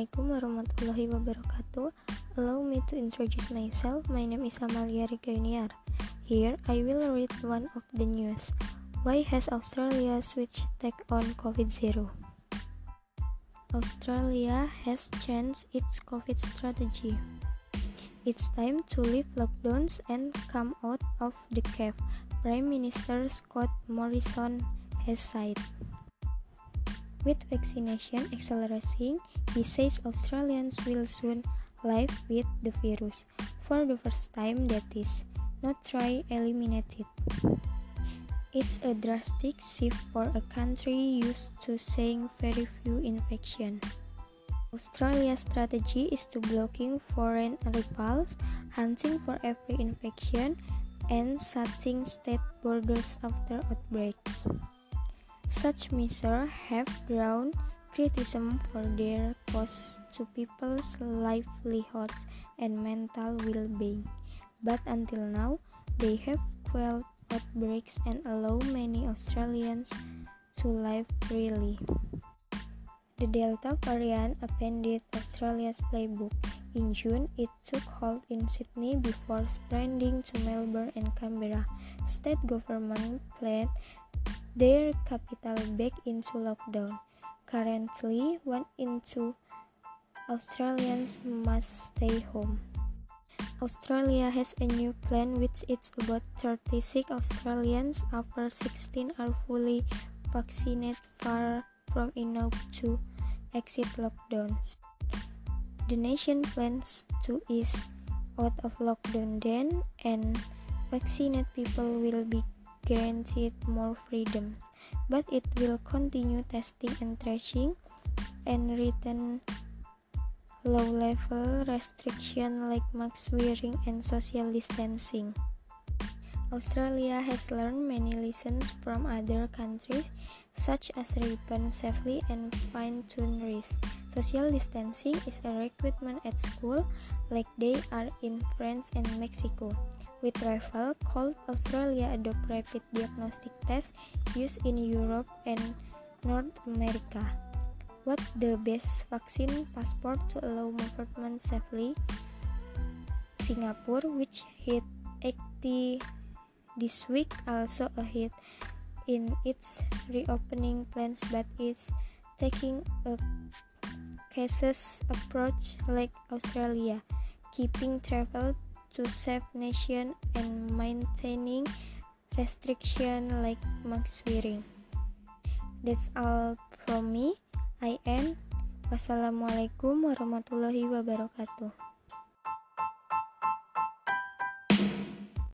Assalamualaikum warahmatullahi wabarakatuh. Allow me to introduce myself. My name is Amalia Rikauniar. Here I will read one of the news. Why has Australia switched take on COVID-0? Australia has changed its COVID strategy. It's time to lift lockdowns and come out of the cave, Prime Minister Scott Morrison has said. With vaccination accelerating, he says Australians will soon live with the virus for the first time that is not try eliminate it. It's a drastic shift for a country used to seeing very few infections. Australia's strategy is to blocking foreign arrivals, hunting for every infection, and shutting state borders after outbreaks. Such measures have drawn criticism for their cost to people's livelihoods and mental well-being, but until now, they have quelled outbreaks and allow many Australians to live freely. The Delta variant appended Australia's playbook. In June, it took hold in Sydney before spreading to Melbourne and Canberra. State government planned their capital back into lockdown. Currently, one in two Australians must stay home. Australia has a new plan which it's about 36 Australians after 16 are fully vaccinated far from enough to exit lockdowns. The nation plans to ease out of lockdown then and vaccinated people will be guaranteed more freedoms, but it will continue testing and tracing and return low-level restriction like mask wearing and social distancing. Australia has learned many lessons from other countries, such as reopen safely and fine-tune risk. Social distancing is a requirement at school, like they are in France and Mexico. With travel, called Australia adopt rapid diagnostic tests used in Europe and North America. What the best vaccine passport to allow movement safely? Singapore, which hit 80 this week, also a hit in its reopening plans, but is taking a cases approach like Australia, keeping travel to save nation and maintaining restriction like mask wearing. That's all from me. I am. Wassalamualaikum warahmatullahi wabarakatuh.